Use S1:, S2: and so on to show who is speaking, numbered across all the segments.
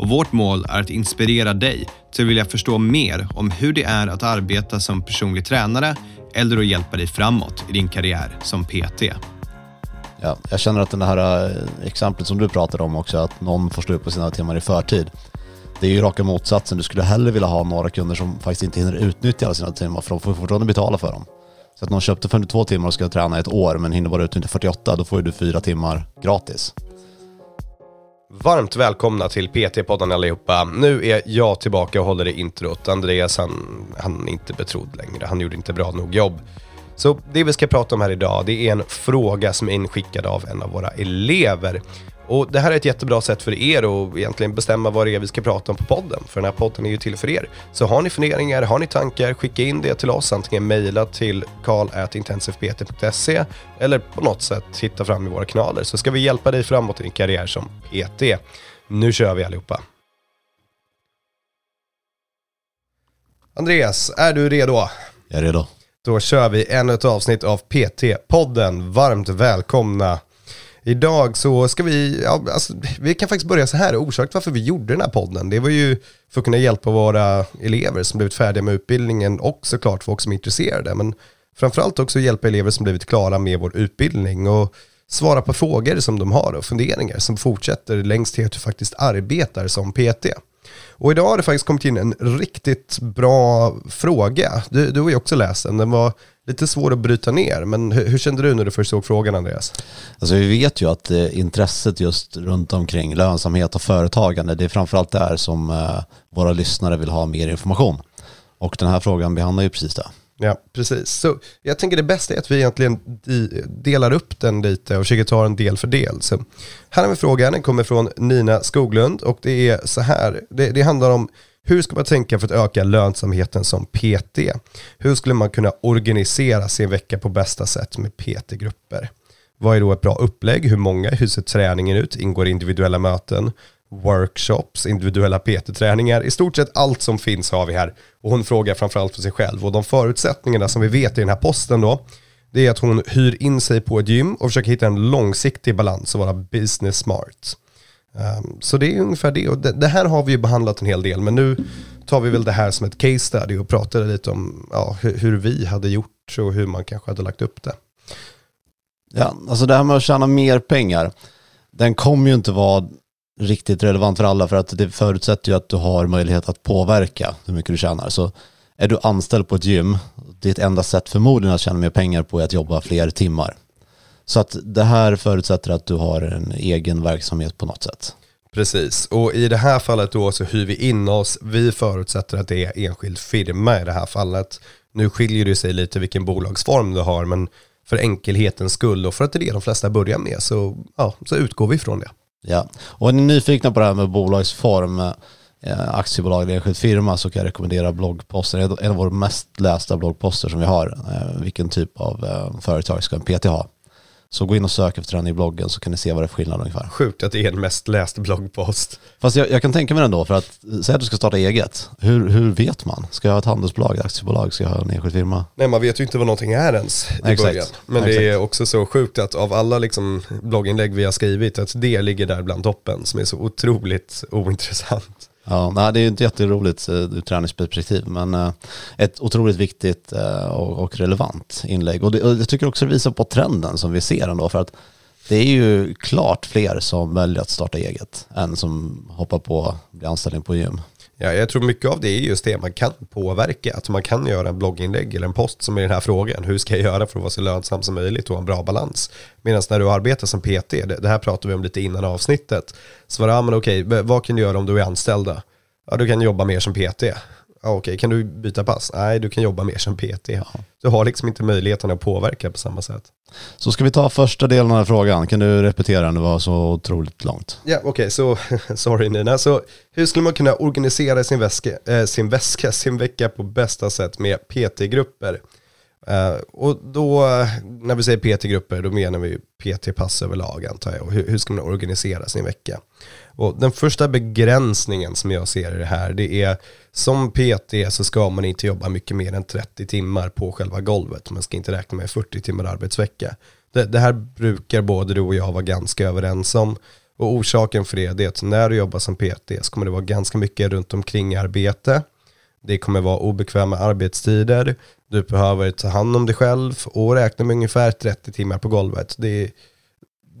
S1: och vårt mål är att inspirera dig till att vilja förstå mer om hur det är att arbeta som personlig tränare eller att hjälpa dig framåt i din karriär som PT.
S2: Ja, jag känner att det här eh, exemplet som du pratade om också, att någon får stå upp på sina timmar i förtid. Det är ju raka motsatsen. Du skulle hellre vilja ha några kunder som faktiskt inte hinner utnyttja alla sina timmar för de får fortfarande betala för dem. Så att någon köpte 52 timmar och ska träna ett år men hinner bara utnyttja 48, då får ju du fyra timmar gratis.
S3: Varmt välkomna till PT-podden allihopa. Nu är jag tillbaka och håller i introt. Andreas han, han är inte betrodd längre, han gjorde inte bra nog jobb. Så det vi ska prata om här idag, det är en fråga som är inskickad av en av våra elever. Och det här är ett jättebra sätt för er att egentligen bestämma vad det är vi ska prata om på podden. För den här podden är ju till för er. Så har ni funderingar, har ni tankar, skicka in det till oss. Antingen mejla till karl.intensivpt.se eller på något sätt hitta fram i våra kanaler. Så ska vi hjälpa dig framåt i din karriär som PT. Nu kör vi allihopa. Andreas, är du redo?
S2: Jag är redo.
S3: Då kör vi ännu ett avsnitt av PT-podden. Varmt välkomna Idag så ska vi, ja, alltså, vi kan faktiskt börja så här, orsaken varför vi gjorde den här podden, det var ju för att kunna hjälpa våra elever som blivit färdiga med utbildningen och såklart folk som är intresserade, men framförallt också hjälpa elever som blivit klara med vår utbildning och svara på frågor som de har och funderingar som fortsätter längst till att du faktiskt arbetar som PT. Och idag har det faktiskt kommit in en riktigt bra fråga. Du, du har ju också läst den. Den var lite svår att bryta ner. Men hur, hur kände du när du först såg frågan Andreas?
S2: Alltså vi vet ju att eh, intresset just runt omkring lönsamhet och företagande, det är framförallt där som eh, våra lyssnare vill ha mer information. Och den här frågan behandlar ju precis det.
S3: Ja, precis. Så jag tänker det bästa är att vi egentligen delar upp den lite och försöker ta en del för del. Så här har vi frågan, den kommer från Nina Skoglund och det är så här, det, det handlar om hur ska man tänka för att öka lönsamheten som PT? Hur skulle man kunna organisera sin vecka på bästa sätt med PT-grupper? Vad är då ett bra upplägg? Hur många? Hur ser träningen ut? Ingår individuella möten? workshops, individuella PT-träningar, i stort sett allt som finns har vi här. Och hon frågar framförallt för sig själv. Och de förutsättningarna som vi vet i den här posten då, det är att hon hyr in sig på ett gym och försöker hitta en långsiktig balans och vara business smart. Um, så det är ungefär det. Och det, det, här har vi ju behandlat en hel del, men nu tar vi väl det här som ett case study och pratar lite om ja, hur, hur vi hade gjort och hur man kanske hade lagt upp det.
S2: Ja, alltså det här med att tjäna mer pengar, den kommer ju inte vara riktigt relevant för alla för att det förutsätter ju att du har möjlighet att påverka hur mycket du tjänar. Så är du anställd på ett gym, ditt enda sätt förmodligen att tjäna mer pengar på är att jobba fler timmar. Så att det här förutsätter att du har en egen verksamhet på något sätt.
S3: Precis, och i det här fallet då så hyr vi in oss. Vi förutsätter att det är enskild firma i det här fallet. Nu skiljer det sig lite vilken bolagsform du har, men för enkelhetens skull och för att det är det de flesta börjar med så, ja, så utgår vi från det.
S2: Ja, och är ni nyfikna på det här med bolagsform, eh, aktiebolag eller enskild firma så kan jag rekommendera bloggposter. En av våra mest lästa bloggposter som vi har. Eh, vilken typ av eh, företag ska en PT ha? Så gå in och sök efter den i bloggen så kan ni se vad det är för skillnad ungefär.
S3: Sjukt att det är en mest läst bloggpost.
S2: Fast jag, jag kan tänka mig den då, för att säga att du ska starta eget. Hur, hur vet man? Ska jag ha ett handelsbolag, ett aktiebolag, ska jag ha en enskild firma?
S3: Nej, man vet ju inte vad någonting är ens i Exakt. början. Men Exakt. det är också så sjukt att av alla liksom blogginlägg vi har skrivit, att det ligger där bland toppen som är så otroligt ointressant.
S2: Ja, nej, det är ju inte jätteroligt eh, ur träningsperspektiv, men eh, ett otroligt viktigt eh, och relevant inlägg. Och, det, och jag tycker också det visar på trenden som vi ser ändå, för att det är ju klart fler som väljer att starta eget än som hoppar på att bli anställning på gym.
S3: Ja, jag tror mycket av det är just det man kan påverka. Att man kan göra en blogginlägg eller en post som är den här frågan. Hur ska jag göra för att vara så lönsam som möjligt och ha en bra balans? Medan när du arbetar som PT, det, här pratade vi om lite innan avsnittet. Så var det, ja men okej, vad kan du göra om du är anställda? Ja, du kan jobba mer som PT. Ja, Okej, kan du byta pass? Nej, du kan jobba mer som PT. Du har liksom inte möjligheten att påverka på samma sätt.
S2: Så ska vi ta första delen av frågan. Kan du repetera den? Det var så otroligt långt.
S3: Ja, okej, så sorry Nina. Så hur skulle man kunna organisera sin, väska, eh, sin väska, sin vecka på bästa sätt med PT-grupper? Uh, och då, när vi säger PT-grupper, då menar vi PT-pass överlag antar jag. Och hur, hur ska man organisera sin vecka? Och den första begränsningen som jag ser i det här, det är som PT så ska man inte jobba mycket mer än 30 timmar på själva golvet. Man ska inte räkna med 40 timmar arbetsvecka. Det, det här brukar både du och jag vara ganska överens om. Och orsaken för det är att när du jobbar som PT så kommer det vara ganska mycket runt omkring arbete. Det kommer vara obekväma arbetstider. Du behöver ta hand om dig själv och räkna med ungefär 30 timmar på golvet. Det är,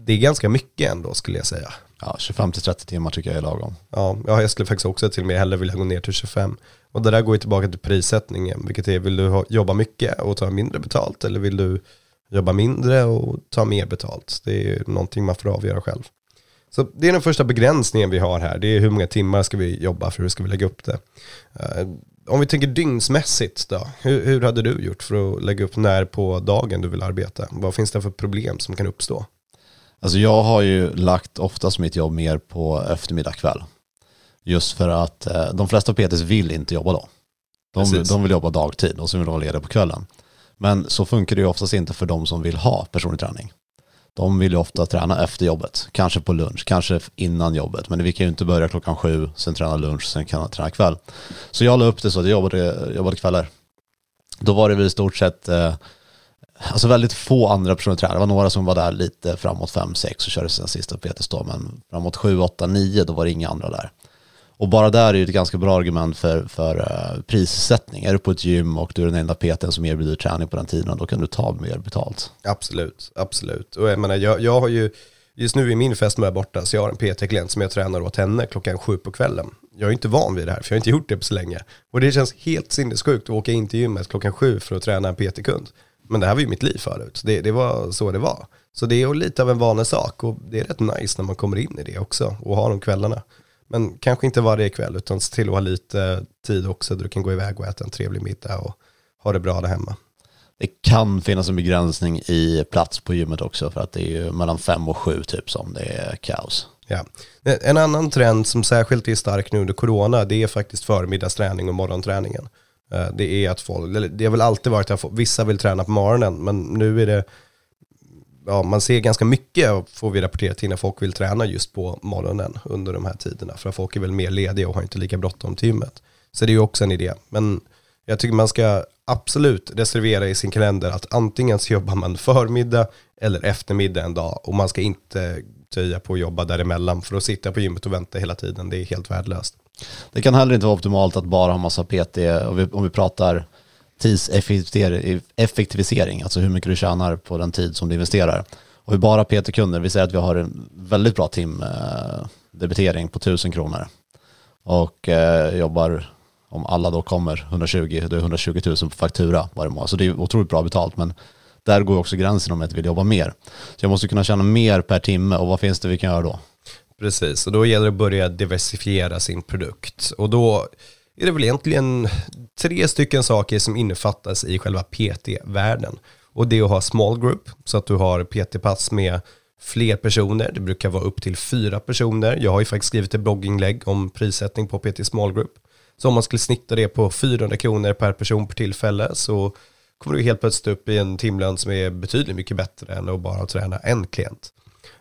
S3: det är ganska mycket ändå skulle jag säga.
S2: Ja, 25-30 timmar tycker jag är lagom.
S3: Ja, ja, jag skulle faktiskt också till och med hellre vilja gå ner till 25. Och det där går ju tillbaka till prissättningen, vilket är vill du jobba mycket och ta mindre betalt eller vill du jobba mindre och ta mer betalt? Det är ju någonting man får avgöra själv. Så det är den första begränsningen vi har här, det är hur många timmar ska vi jobba för hur ska vi lägga upp det. Om vi tänker dygnsmässigt då, hur, hur hade du gjort för att lägga upp när på dagen du vill arbeta? Vad finns det för problem som kan uppstå?
S2: Alltså jag har ju lagt oftast mitt jobb mer på eftermiddag kväll. Just för att eh, de flesta PTs vill inte jobba då. De,
S3: Precis.
S2: de vill jobba dagtid och så vill de vara lediga på kvällen. Men så funkar det ju oftast inte för de som vill ha personlig träning. De vill ju ofta träna efter jobbet, kanske på lunch, kanske innan jobbet. Men vi kan ju inte börja klockan sju, sen träna lunch, sen kan jag träna kväll. Så jag la upp det så att jag jobbade, jobbade kvällar. Då var det väl i stort sett eh, alltså väldigt få andra personer tränade. Det var några som var där lite framåt 5-6 och körde sina sista PTs då, men framåt 7, 8, 9 då var det inga andra där. Och bara där är ju ett ganska bra argument för, för uh, prissättning. Är du på ett gym och du är den enda peten som erbjuder träning på den tiden, då kan du ta mer betalt.
S3: Absolut, absolut. Och jag menar, jag, jag har ju, just nu är min fest med borta, så jag har en PT-klient som jag tränar åt henne klockan sju på kvällen. Jag är inte van vid det här, för jag har inte gjort det på så länge. Och det känns helt sinnessjukt att åka in till gymmet klockan sju för att träna en PT-kund. Men det här var ju mitt liv förut, det, det var så det var. Så det är ju lite av en vanesak och det är rätt nice när man kommer in i det också och har de kvällarna. Men kanske inte varje kväll utan se till att ha lite tid också där du kan gå iväg och äta en trevlig middag och ha det bra där hemma.
S2: Det kan finnas en begränsning i plats på gymmet också för att det är ju mellan fem och sju typ som det är kaos.
S3: Ja. En annan trend som särskilt är stark nu under corona, det är faktiskt förmiddagsträning och morgonträningen. Eh, Det är att folk, det har väl alltid varit att vissa vill träna på morgonen, men nu är det, ja man ser ganska mycket, får vi rapportera till, när folk vill träna just på morgonen under de här tiderna. För att folk är väl mer lediga och har inte lika bråttom till gymmet. Så det är ju också en idé. Men jag tycker man ska absolut reservera i sin kalender att antingen så jobbar man förmiddag eller eftermiddag en dag och man ska inte töja på att jobba däremellan för att sitta på gymmet och vänta hela tiden, det är helt värdelöst.
S2: Det kan heller inte vara optimalt att bara ha massa PT, om vi, om vi pratar tidseffektivisering, alltså hur mycket du tjänar på den tid som du investerar. Och vi bara PT-kunder, vi säger att vi har en väldigt bra timdebitering eh, på 1000 kronor. Och eh, jobbar, om alla då kommer, 120, det är 120 000 på faktura varje månad. Så det är otroligt bra betalt, men där går också gränsen om jag inte vill jobba mer. Så jag måste kunna tjäna mer per timme och vad finns det vi kan göra då?
S3: Precis, och då gäller det att börja diversifiera sin produkt. Och då är det väl egentligen tre stycken saker som innefattas i själva PT-världen. Och det är att ha small group, så att du har PT-pass med fler personer. Det brukar vara upp till fyra personer. Jag har ju faktiskt skrivit ett blogginlägg om prissättning på PT small group. Så om man skulle snitta det på 400 kronor per person per tillfälle så kommer du helt plötsligt upp i en timlön som är betydligt mycket bättre än att bara träna en klient.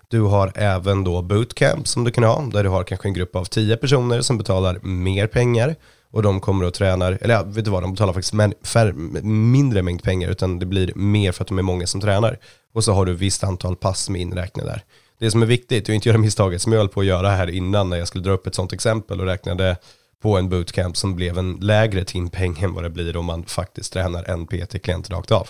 S3: Du har även då bootcamp som du kan ha, där du har kanske en grupp av 10 personer som betalar mer pengar och de kommer och tränar, eller ja, vet du vad, de betalar faktiskt men, fär, mindre mängd pengar utan det blir mer för att de är många som tränar. Och så har du ett visst antal pass med inräknade där. Det som är viktigt är att inte göra misstaget som jag höll på att göra här innan när jag skulle dra upp ett sånt exempel och räknade på en bootcamp som blev en lägre timpeng än vad det blir om man faktiskt tränar en PT-klient rakt av.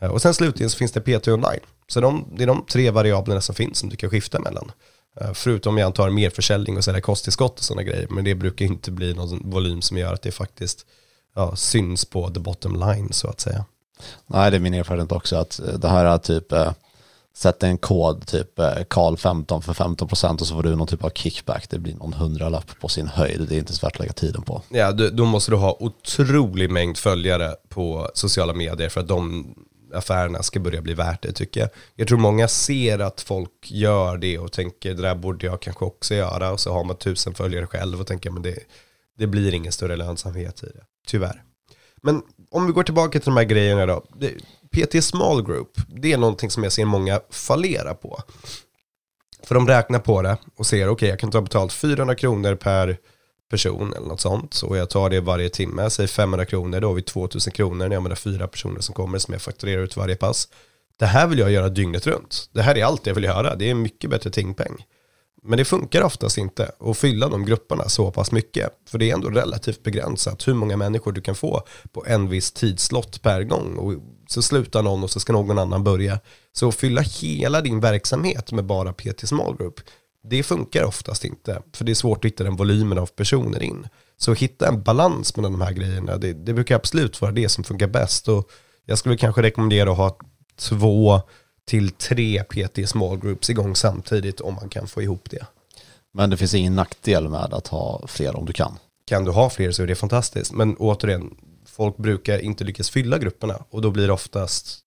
S3: Eh, och sen slutligen så finns det PT online. Så de, det är de tre variablerna som finns som du kan skifta mellan. Eh, Förutom jag antar mer försäljning och sälja kosttillskott och sådana grejer. Men det brukar inte bli någon volym som gör att det faktiskt ja, syns på the bottom line så att säga.
S2: Nej, det är min erfarenhet också att eh, det här är typ eh, sätt en kod, typ eh, Karl15 för 15% och så får du någon typ av kickback. Det blir någon hundralapp på sin höjd. Det är inte så värt att lägga tiden på.
S3: Ja, du, då måste du ha otrolig mängd följare på sociala medier för att de affärerna ska börja bli värt det tycker jag. Jag tror många ser att folk gör det och tänker det där borde jag kanske också göra och så har man tusen följare själv och tänker men det, det blir ingen större lönsamhet i det, tyvärr. Men om vi går tillbaka till de här grejerna då. PT Small Group, det är någonting som jag ser många fallera på. För de räknar på det och ser, okej okay, jag kan ta betalt 400 kronor per person eller något sånt. Och jag tar det varje timme, säg 500 kronor, då har vi 2000 kronor när jag menar fyra personer som kommer som jag fakturerar ut varje pass. Det här vill jag göra dygnet runt. Det här är allt jag vill göra. Det är mycket bättre tingpeng. Men det funkar oftast inte att fylla de grupperna så pass mycket. För det är ändå relativt begränsat hur många människor du kan få på en viss tidslott per gång. Och så slutar någon och så ska någon annan börja. Så att fylla hela din verksamhet med bara PT Small Group, det funkar oftast inte. För det är svårt att hitta den volymen av personer in. Så hitta en balans mellan de här grejerna, det, det brukar absolut vara det som funkar bäst. Och jag skulle kanske rekommendera att ha två till tre PT small groups igång samtidigt om man kan få ihop det.
S2: Men det finns ingen nackdel med att ha fler om du kan.
S3: Kan du ha fler så är det fantastiskt. Men återigen, folk brukar inte lyckas fylla grupperna och då blir det oftast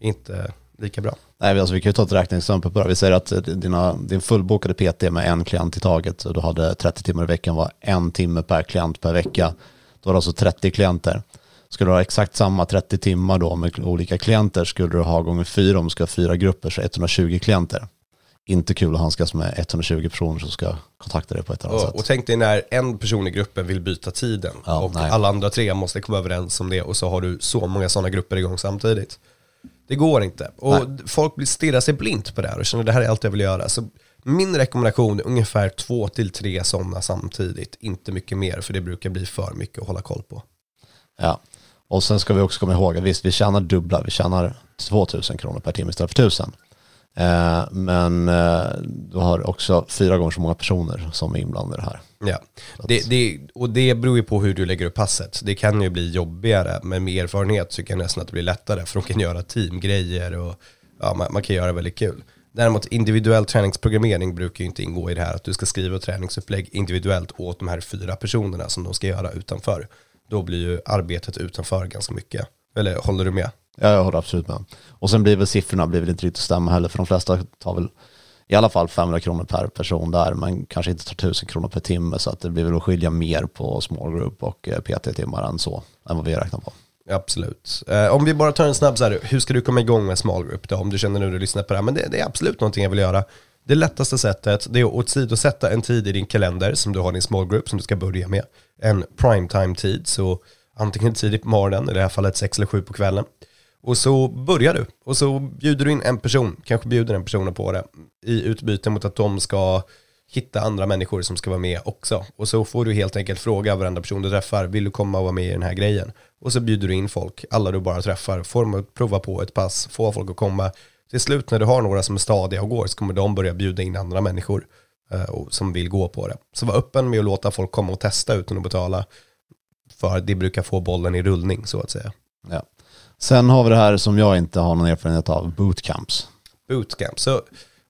S3: inte lika bra.
S2: Nej, alltså vi kan ju ta ett räkneexempel på det. Vi säger att dina, din fullbokade PT med en klient i taget och du hade 30 timmar i veckan var en timme per klient per vecka. Då har du alltså 30 klienter. Skulle du ha exakt samma 30 timmar då med olika klienter skulle du ha gånger fyra om du ska ha fyra grupper, så 120 klienter. Inte kul att handskas med 120 personer som ska kontakta dig på ett annat
S3: och,
S2: sätt.
S3: Och tänk dig när en person i gruppen vill byta tiden ja, och nej. alla andra tre måste komma överens om det och så har du så många sådana grupper igång samtidigt. Det går inte. Och nej. folk stirrar sig blint på det här och känner det här är allt jag vill göra. Så min rekommendation är ungefär två till tre sådana samtidigt. Inte mycket mer för det brukar bli för mycket att hålla koll på.
S2: Ja, och sen ska vi också komma ihåg att visst, vi tjänar dubbla, vi tjänar 2000 kronor per timme istället för 1000. Eh, men eh, du har också fyra gånger så många personer som är inblandade det här.
S3: Ja, det, det, och det beror ju på hur du lägger upp passet. Det kan ju bli jobbigare, men med erfarenhet så kan jag nästan att det blir lättare. För de kan göra teamgrejer och ja, man, man kan göra väldigt kul. Däremot individuell träningsprogrammering brukar ju inte ingå i det här att du ska skriva träningsupplägg individuellt åt de här fyra personerna som de ska göra utanför då blir ju arbetet utanför ganska mycket. Eller håller du med?
S2: Ja, jag håller absolut med. Och sen blir väl siffrorna blir väl inte riktigt att stämma heller, för de flesta tar väl i alla fall 500 kronor per person där, men kanske inte tar 1000 kronor per timme, så att det blir väl att skilja mer på small group och eh, PT-timmar än så, än vad vi räknar på.
S3: Absolut. Eh, om vi bara tar en snabb så här, hur ska du komma igång med small group då? Om du känner nu när du lyssnar på det här, men det, det är absolut någonting jag vill göra. Det lättaste sättet det är att åsidosätta en tid i din kalender som du har din small group som du ska börja med. En primetime tid, så antingen tidigt på morgonen, i det här fallet 6 eller 7 på kvällen. Och så börjar du. Och så bjuder du in en person, kanske bjuder den personen på det, i utbyte mot att de ska hitta andra människor som ska vara med också. Och så får du helt enkelt fråga varenda person du träffar, vill du komma och vara med i den här grejen? Och så bjuder du in folk, alla du bara träffar, får dem att prova på ett pass, få folk att komma. Till slut när du har några som är stadiga och går så kommer de börja bjuda in andra människor eh, som vill gå på det. Så var öppen med att låta folk komma och testa utan att betala. För det brukar få bollen i rullning så att säga.
S2: Ja. Sen har vi det här som jag inte har någon erfarenhet av, bootcamps.
S3: Bootcamps. Så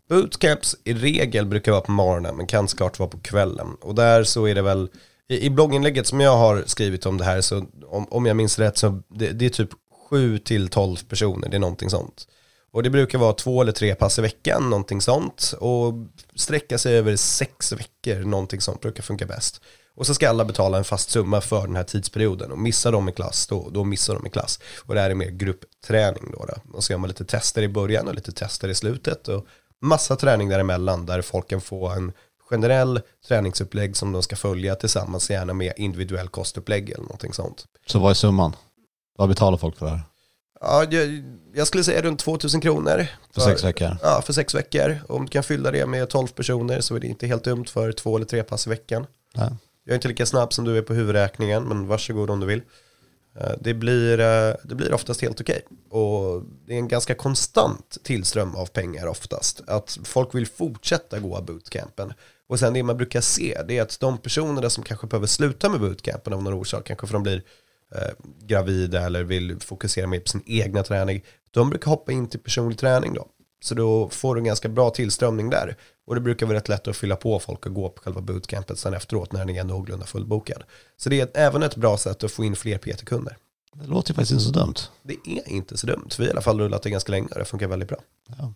S3: bootcamps i regel brukar vara på morgonen men kan såklart vara på kvällen. Och där så är det väl, i, i blogginlägget som jag har skrivit om det här så om, om jag minns rätt så det, det är typ 7 till 12 personer, det är någonting sånt. Och det brukar vara två eller tre pass i veckan, någonting sånt. Och sträcka sig över sex veckor, någonting sånt brukar funka bäst. Och så ska alla betala en fast summa för den här tidsperioden. Och missar de i klass, då, då missar de i klass. Och det här är mer gruppträning då. då. Och så gör man lite tester i början och lite tester i slutet. Och massa träning däremellan där folk kan få en generell träningsupplägg som de ska följa tillsammans, gärna med individuell kostupplägg eller någonting sånt.
S2: Så vad är summan? Vad betalar folk för det här?
S3: Ja, jag, jag skulle säga runt 2000 kronor.
S2: För, för, sex veckor?
S3: Ja, för sex veckor. Om du kan fylla det med 12 personer så är det inte helt dumt för två eller tre pass i veckan. Nej. Jag är inte lika snabb som du är på huvudräkningen, men varsågod om du vill. Eh, det blir, eh, det blir oftast helt okej. Okay. Och det är en ganska konstant tillström av pengar oftast. Att folk vill fortsätta gå bootcampen. Och sen det man brukar se, det är att de personerna som kanske behöver sluta med bootcampen av någon orsak, kanske för att de blir eh, gravida eller vill fokusera mer på sin egna träning, de brukar hoppa in till personlig träning då. Så då får du en ganska bra tillströmning där. Och det brukar vara rätt lätt att fylla på folk och gå på själva bootcampet sen efteråt när den är någorlunda fullbokad. Så det är även ett bra sätt att få in fler PT-kunder.
S2: Det låter faktiskt inte så dumt.
S3: Det är inte så dumt. Vi har i alla fall rullat det ganska länge och det funkar väldigt bra.
S2: Ja.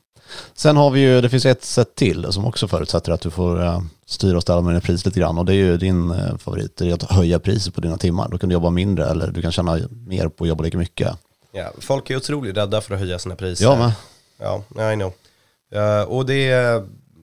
S2: Sen har vi ju, det finns ett sätt till som också förutsätter att du får uh, styra och ställa med dina priser lite grann och det är ju din uh, favorit, det är att höja priset på dina timmar. Då kan du jobba mindre eller du kan tjäna mer på att jobba lika mycket.
S3: Ja, folk är otroligt rädda för att höja sina priser.
S2: Jag med.
S3: Ja, I know. Uh, och det,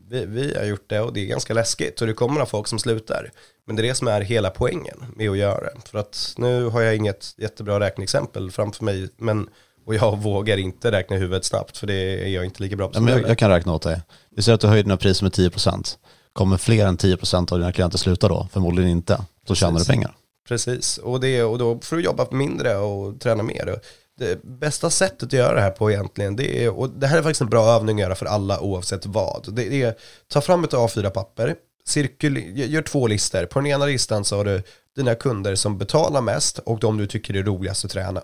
S3: vi, vi har gjort det och det är ganska läskigt och det kommer att folk som slutar. Men det är det som är hela poängen med att göra det. För att nu har jag inget jättebra räkneexempel framför mig, men och jag vågar inte räkna i huvudet snabbt för det är jag inte lika bra på
S2: ja, men jag, jag, kan räkna åt dig. Vi säger att du höjer dina priser med 10%. Kommer fler än 10% av dina klienter sluta då? Förmodligen inte. Då tjänar du pengar.
S3: Precis, och, det, och då får du jobba mindre och träna mer. Det bästa sättet att göra det här på egentligen, det är, och det här är faktiskt en bra övning att göra för alla oavsett vad. Det är, ta fram ett A4-papper, gör två listor. På den ena listan så har du dina kunder som betalar mest och de du tycker är roligast att träna.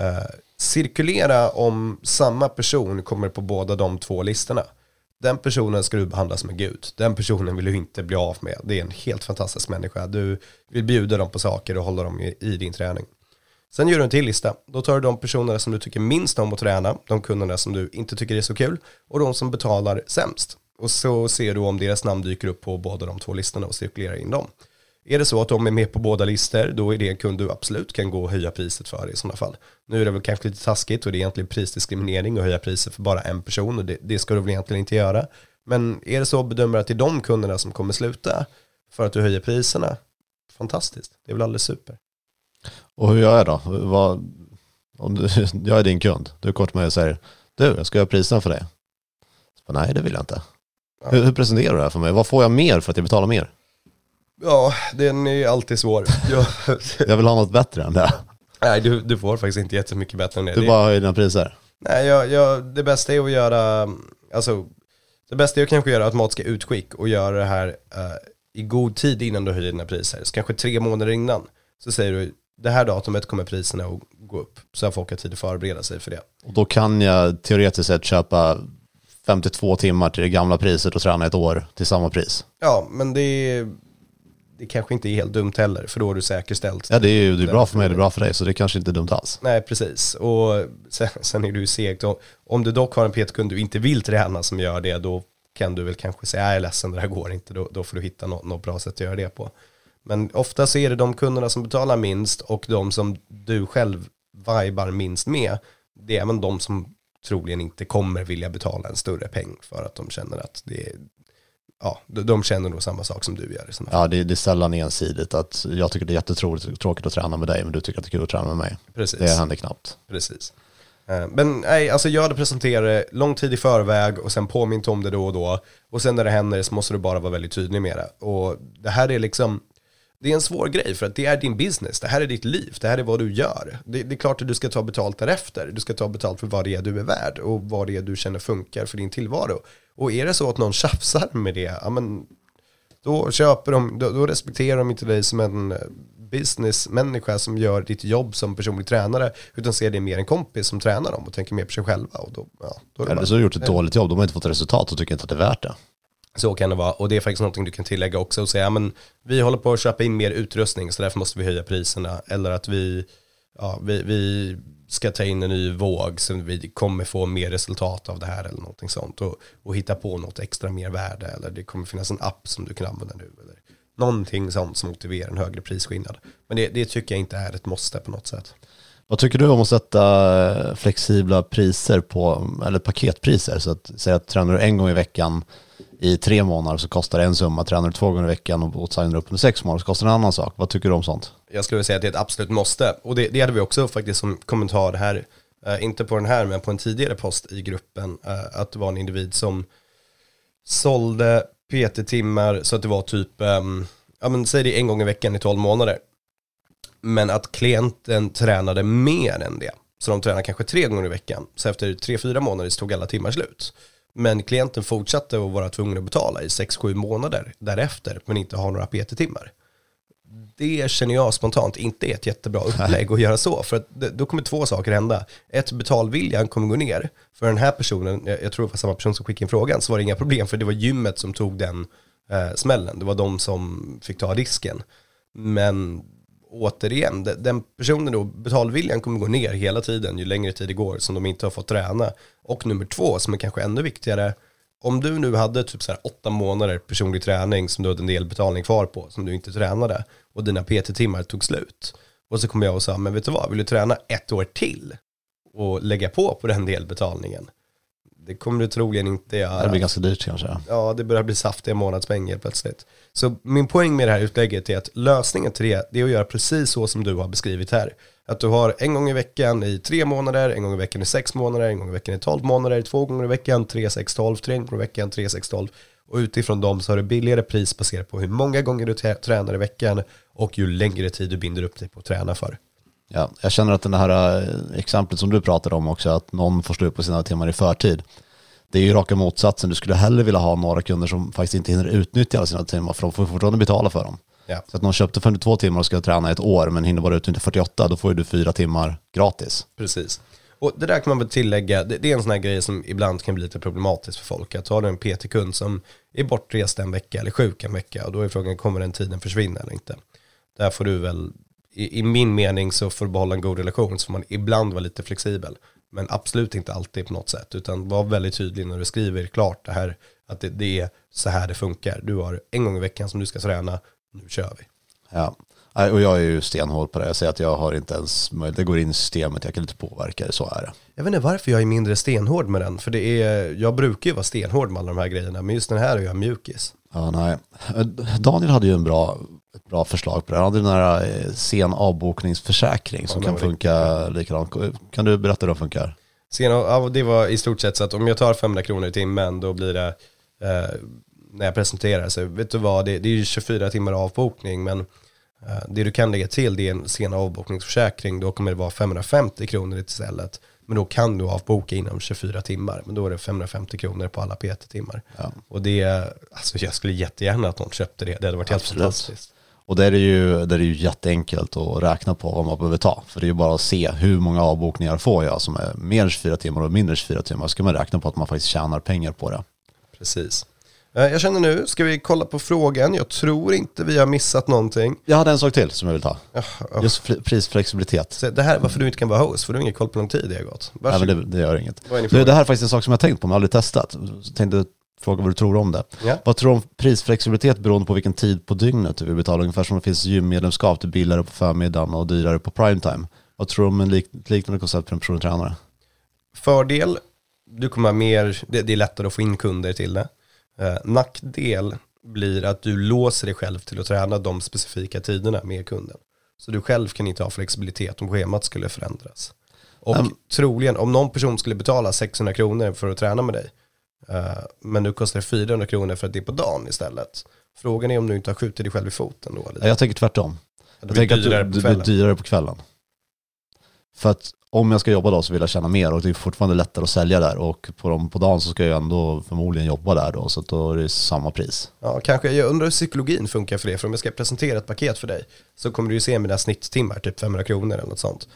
S3: Uh, cirkulera om samma person kommer på båda de två listorna. Den personen ska du behandla som en gud. Den personen vill du inte bli av med. Det är en helt fantastisk människa. Du vill bjuda dem på saker och hålla dem i, i din träning. Sen gör du en till lista. Då tar du de personerna som du tycker minst om att träna, de kunderna som du inte tycker är så kul och de som betalar sämst. Och så ser du om deras namn dyker upp på båda de två listorna och cirkulerar in dem. Är det så att de är med på båda listor, då är det en kund du absolut kan gå och höja priset för i sådana fall. Nu är det väl kanske lite taskigt och det är egentligen prisdiskriminering att höja priset för bara en person och det, det ska du väl egentligen inte göra. Men är det så att bedömer att det är de kunderna som kommer sluta för att du höjer priserna, fantastiskt, det är väl alldeles super.
S2: Och hur gör jag då? Vad, om du, jag är din kund, du kommer till mig och säger, du, jag ska göra priserna för dig. Så, Nej, det vill jag inte. Ja. Hur, hur presenterar du det här för mig? Vad får jag mer för att jag betalar mer?
S3: Ja, den är alltid svår. Jag,
S2: jag vill ha något bättre än det.
S3: Nej, du, du får faktiskt inte jättemycket bättre än det.
S2: Du bara höjer dina priser?
S3: Nej, jag, jag, det bästa är att göra, alltså, det bästa är att kanske göra automatiska utskick och göra det här uh, i god tid innan du höjer dina priser. Så kanske tre månader innan så säger du, det här datumet kommer priserna att gå upp. Så folk har tid att förbereda sig för det.
S2: Och då kan jag teoretiskt sett köpa 52 timmar till det gamla priset och träna ett år till samma pris.
S3: Ja, men det det kanske inte är helt dumt heller, för då är du säkerställt.
S2: Ja, det är ju det är bra för mig, det är bra för dig, så det kanske inte är dumt alls.
S3: Nej, precis. Och sen, sen är du ju segt. Om du dock har en PT-kund du inte vill träna som gör det, då kan du väl kanske säga, jag är ledsen, det här går inte, då, då får du hitta något, något bra sätt att göra det på. Men ofta så är det de kunderna som betalar minst och de som du själv vibar minst med, det är även de som troligen inte kommer vilja betala en större peng för att de känner att det, ja, de känner nog samma sak som du gör.
S2: Ja, det, det är sällan ensidigt att jag tycker det är jättetråkigt att träna med dig, men du tycker att det är kul att träna med mig.
S3: Precis.
S2: Det händer knappt.
S3: Precis. Eh, men nej, alltså gör det, presentera det lång tid i förväg och sen påminn om det då och då. Och sen när det händer så måste du bara vara väldigt tydlig med det. Och det här är liksom, det är en svår grej för att det är din business, det här är ditt liv, det här är vad du gör. Det, det, är klart att du ska ta betalt därefter, du ska ta betalt för vad det är du är värd och vad det är du känner funkar för din tillvaro. Och är det så att någon tjafsar med det, ja men då köper de, då, då respekterar de inte dig som en businessmänniska som gör ditt jobb som personlig tränare utan ser det mer en kompis som tränar dem och tänker mer på sig själva. Och då, ja,
S2: då Eller så har du gjort ett dåligt jobb, de har inte fått resultat och tycker inte att det är värt det.
S3: Så kan det vara och det är faktiskt någonting du kan tillägga också och säga men vi håller på att köpa in mer utrustning så därför måste vi höja priserna eller att vi, ja, vi, vi ska ta in en ny våg så vi kommer få mer resultat av det här eller någonting sånt och, och hitta på något extra mer värde eller det kommer finnas en app som du kan använda nu eller någonting sånt som motiverar en högre prisskillnad. Men det, det tycker jag inte är ett måste på något sätt.
S2: Vad tycker du om att sätta flexibla priser på, eller paketpriser? Så att säga att tränar du en gång i veckan i tre månader så kostar det en summa. Tränar du två gånger i veckan och signar upp under sex månader så kostar det en annan sak. Vad tycker du om sånt?
S3: Jag skulle säga att det är ett absolut måste. Och det, det hade vi också faktiskt som kommentar här, eh, inte på den här men på en tidigare post i gruppen, eh, att det var en individ som sålde PT-timmar så att det var typ, eh, ja men säg det en gång i veckan i tolv månader. Men att klienten tränade mer än det. Så de tränade kanske tre gånger i veckan. Så efter tre, fyra månader så tog alla timmar slut. Men klienten fortsatte att vara tvungen att betala i 6-7 månader därefter men inte ha några PT-timmar. det känner jag spontant inte är ett jättebra upplägg att göra så. För att då kommer två saker hända. Ett, betalviljan kommer gå ner. För den här personen, jag, jag tror det var samma person som skickade in frågan, så var det inga problem. För det var gymmet som tog den eh, smällen. Det var de som fick ta risken. Men återigen, den personen då, betalviljan kommer gå ner hela tiden ju längre tid det går som de inte har fått träna. Och nummer två, som är kanske ännu viktigare, om du nu hade typ så här åtta månader personlig träning som du hade en del betalning kvar på, som du inte tränade, och dina PT-timmar tog slut. Och så kommer jag och sa, men vet du vad, vill du träna ett år till och lägga på på den delbetalningen? Det kommer du troligen inte göra.
S2: Det blir ganska dyrt kanske.
S3: Ja, det börjar bli saftiga månadspengar plötsligt. Så min poäng med det här utlägget är att lösningen till det, det är att göra precis så som du har beskrivit här. Att du har en gång i veckan i tre månader, en gång i veckan i sex månader, en gång i veckan i tolv månader, två gånger i veckan, tre, sex, tolv, tre gånger i veckan, tre, sex, tolv. Och utifrån dem så har du billigare pris baserat på hur många gånger du tränar i veckan och ju längre tid du binder upp dig på att träna för.
S2: Ja, jag känner att det här eh, exemplet som du pratade om också, att någon får slut på sina timmar i förtid. Det är ju raka motsatsen. Du skulle hellre vilja ha några kunder som faktiskt inte hinner utnyttja alla sina timmar, för de får fortfarande betala för dem.
S3: Ja.
S2: Så att någon köpte 52 timmar och ska träna ett år, men hinner bara utnyttja 48, då får ju du fyra timmar gratis.
S3: Precis. Och det där kan man väl tillägga, det, det är en sån här grej som ibland kan bli lite problematiskt för folk. Att har du en PT-kund som är bortrest en vecka eller sjuk en vecka och då är frågan, kommer den tiden försvinna eller inte? Där får du väl, i, i min mening så får du behålla en god relation så får man ibland vara lite flexibel. Men absolut inte alltid på något sätt, utan var väldigt tydlig när du skriver klart det här, att det, det är så här det funkar. Du har en gång i veckan som du ska träna, nu kör vi.
S2: Ja. Och jag är ju stenhård på det. Jag säger att jag har inte ens möjlighet, det går in i systemet, jag kan inte påverka det, så är det.
S3: Jag vet inte varför jag är mindre stenhård med den, för det är, jag brukar ju vara stenhård med alla de här grejerna, men just den här är jag mjukis.
S2: Ja, nej. Daniel hade ju en bra, ett bra förslag på det. Han hade den här eh, sen avbokningsförsäkring som
S3: Ja,
S2: kan funka likadant. Kan du berätta hur det funkar?
S3: Sen, ja, det var i stort sett så att om jag tar 500 kronor i timmen, då blir det, eh, när jag presenterar, så vet du vad, det, det är ju 24 timmar avbokning, men eh, det du kan lägga till det är en sen avbokningsförsäkring, då kommer det vara 550 kronor istället. Men då kan du avboka inom 24 timmar, men då är det 550 kronor på alla PT-timmar.
S2: Ja.
S3: Och det, alltså jag skulle jättegärna att någon köpte det, det hade varit helt
S2: Absolut.
S3: fantastiskt.
S2: Och där är det ju, där är det ju jätteenkelt att räkna på vad man behöver ta. För det är ju bara att se hur många avbokningar får jag som är mer än 24 timmar och mindre än 24 timmar. Så ska man räkna på att man faktiskt tjänar pengar på det.
S3: Precis. Eh, Jag känner nu, ska vi kolla på frågan? Jag tror inte vi har missat någonting.
S2: Jag hade en sak till som jag vill ta.
S3: Ja, ja.
S2: Just fl- prisflexibilitet.
S3: Så det här är varför du inte kan vara host, för du har ingen koll på lång tid det har gått.
S2: Nej, men det, det gör inget.
S3: Fråga?
S2: det här är faktiskt en sak som jag har tänkt på men aldrig testat. Så tänkte fråga vad du tror om det.
S3: Ja.
S2: Vad tror du om prisflexibilitet beroende på vilken tid på dygnet du vill betala? Ungefär som det finns gymmedlemskap, det är billigare på förmiddagen och dyrare på primetime. Vad tror du om en lik, liknande koncept för en personlig tränare?
S3: Fördel, du kommer mer, det, det är lättare att få in kunder till det. Eh, nackdel blir att du låser dig själv till att träna de specifika tiderna med kunden. Så du själv kan inte ha flexibilitet om schemat skulle förändras. Och
S2: Mm.
S3: troligen, om någon person skulle betala 600 kronor för att träna med dig, men nu kostar det 400 kronor för att det är på dagen istället. Frågan är om du inte har skjutit dig själv i foten då. Eller?
S2: Jag tänker tvärtom. Jag tänker att
S3: dyrare
S2: du, blir dyrare på kvällen. För att om jag ska jobba då så vill jag tjäna mer och det är fortfarande lättare att sälja där och på, dem, på dagen så ska jag ändå förmodligen jobba där då så att då är det samma pris.
S3: Ja, kanske. Jag undrar hur psykologin funkar för det. För om jag ska presentera ett paket för dig så kommer du ju se mina snitttimmar, typ 500 kronor eller något sånt.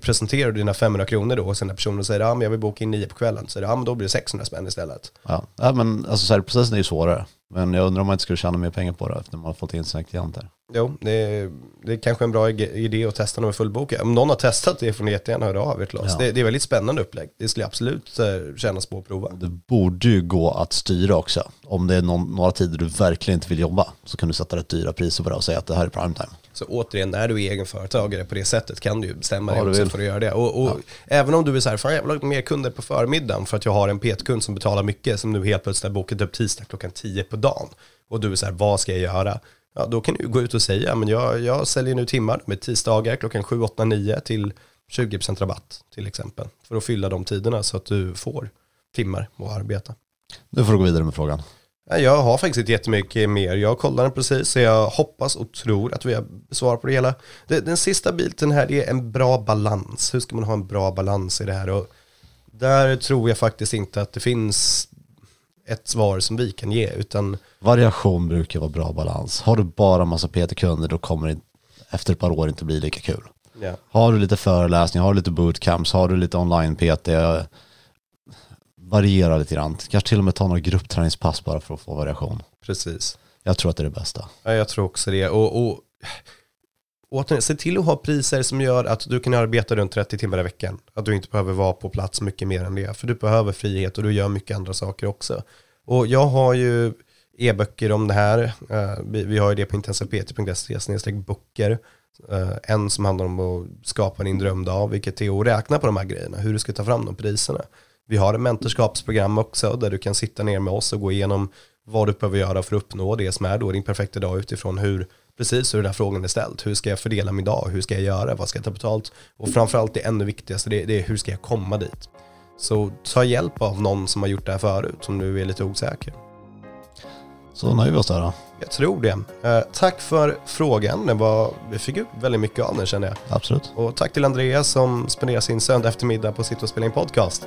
S3: Presenterar du dina 500 kronor då och sen när personen säger ja men jag vill boka in 9 på kvällen så är det ja men då blir det 600 spänn istället.
S2: Ja, ja men alltså säljprocessen är ju svårare. Men jag undrar om man inte skulle tjäna mer pengar på det efter man har fått in sina klienter.
S3: Jo, det är, det är kanske en bra idé att testa när vi fullbokar. Om någon har testat det får ni jättegärna höra av er till oss.
S2: Ja.
S3: Det, det är väldigt spännande upplägg. Det skulle absolut eh, kännas på att prova.
S2: Det borde ju gå att styra också. Om det är någon, några tider du verkligen inte vill jobba så kan du sätta rätt dyra priser på det och säga att det här är primetime.
S3: Så återigen, när du är egenföretagare på det sättet kan du ju bestämma
S2: Ja,
S3: dig också för att göra det. Och, och även om du är så här, fan jag vill ha mer kunder på förmiddagen för att jag har en PT-kund som betalar mycket som nu helt plötsligt har bokat upp tisdag klockan 10 på dagen. Och du är så här, vad ska jag göra? Ja, då kan du gå ut och säga, men jag, jag säljer nu timmar med tisdagar klockan 7, 8, 9 till 20% rabatt till exempel. För att fylla de tiderna så att du får timmar att arbeta.
S2: Nu får du gå vidare med frågan.
S3: Jag har faktiskt inte jättemycket mer. Jag kollade den precis så jag hoppas och tror att vi har svar på det hela. Den sista biten här är en bra balans. Hur ska man ha en bra balans i det här? Och där tror jag faktiskt inte att det finns ett svar som vi kan ge utan
S2: Variation brukar vara bra balans. Har du bara massa PT-kunder då kommer det, efter ett par år inte blir lika kul.
S3: Ja.
S2: Har du lite föreläsningar, har du lite bootcamps, har du lite online-PT, variera lite grann. Kanske till och med ta några gruppträningspass bara för att få variation.
S3: Precis.
S2: Jag tror att det är det bästa.
S3: Ja, jag tror också det. Och, och återigen, se till att ha priser som gör att du kan arbeta runt 30 timmar i veckan. Att du inte behöver vara på plats mycket mer än det. För du behöver frihet och du gör mycket andra saker också. Och jag har ju e-böcker om det här. Eh, vi, har ju det på intensivpt.se böcker. Eh, en som handlar om att skapa din drömdag, vilket är att räkna på de här grejerna, hur du ska ta fram de priserna. Vi har ett mentorskapsprogram också där du kan sitta ner med oss och gå igenom vad du behöver göra för att uppnå det som är då din perfekta dag utifrån hur precis hur den här frågan är ställd. Hur ska jag fördela min dag? Hur ska jag göra? Vad ska jag ta betalt? Och framförallt det ännu viktigaste, det, det är hur ska jag komma dit? Så ta hjälp av någon som har gjort det här förut, som nu är lite osäker.
S2: Så nöjer vi oss där då.
S3: Jag tror det. Eh, tack för frågan. Det var, vi fick ut väldigt mycket av den känner jag.
S2: Absolut.
S3: Och tack till Andreas som spenderar sin söndag eftermiddag på att sitta och spela in podcast.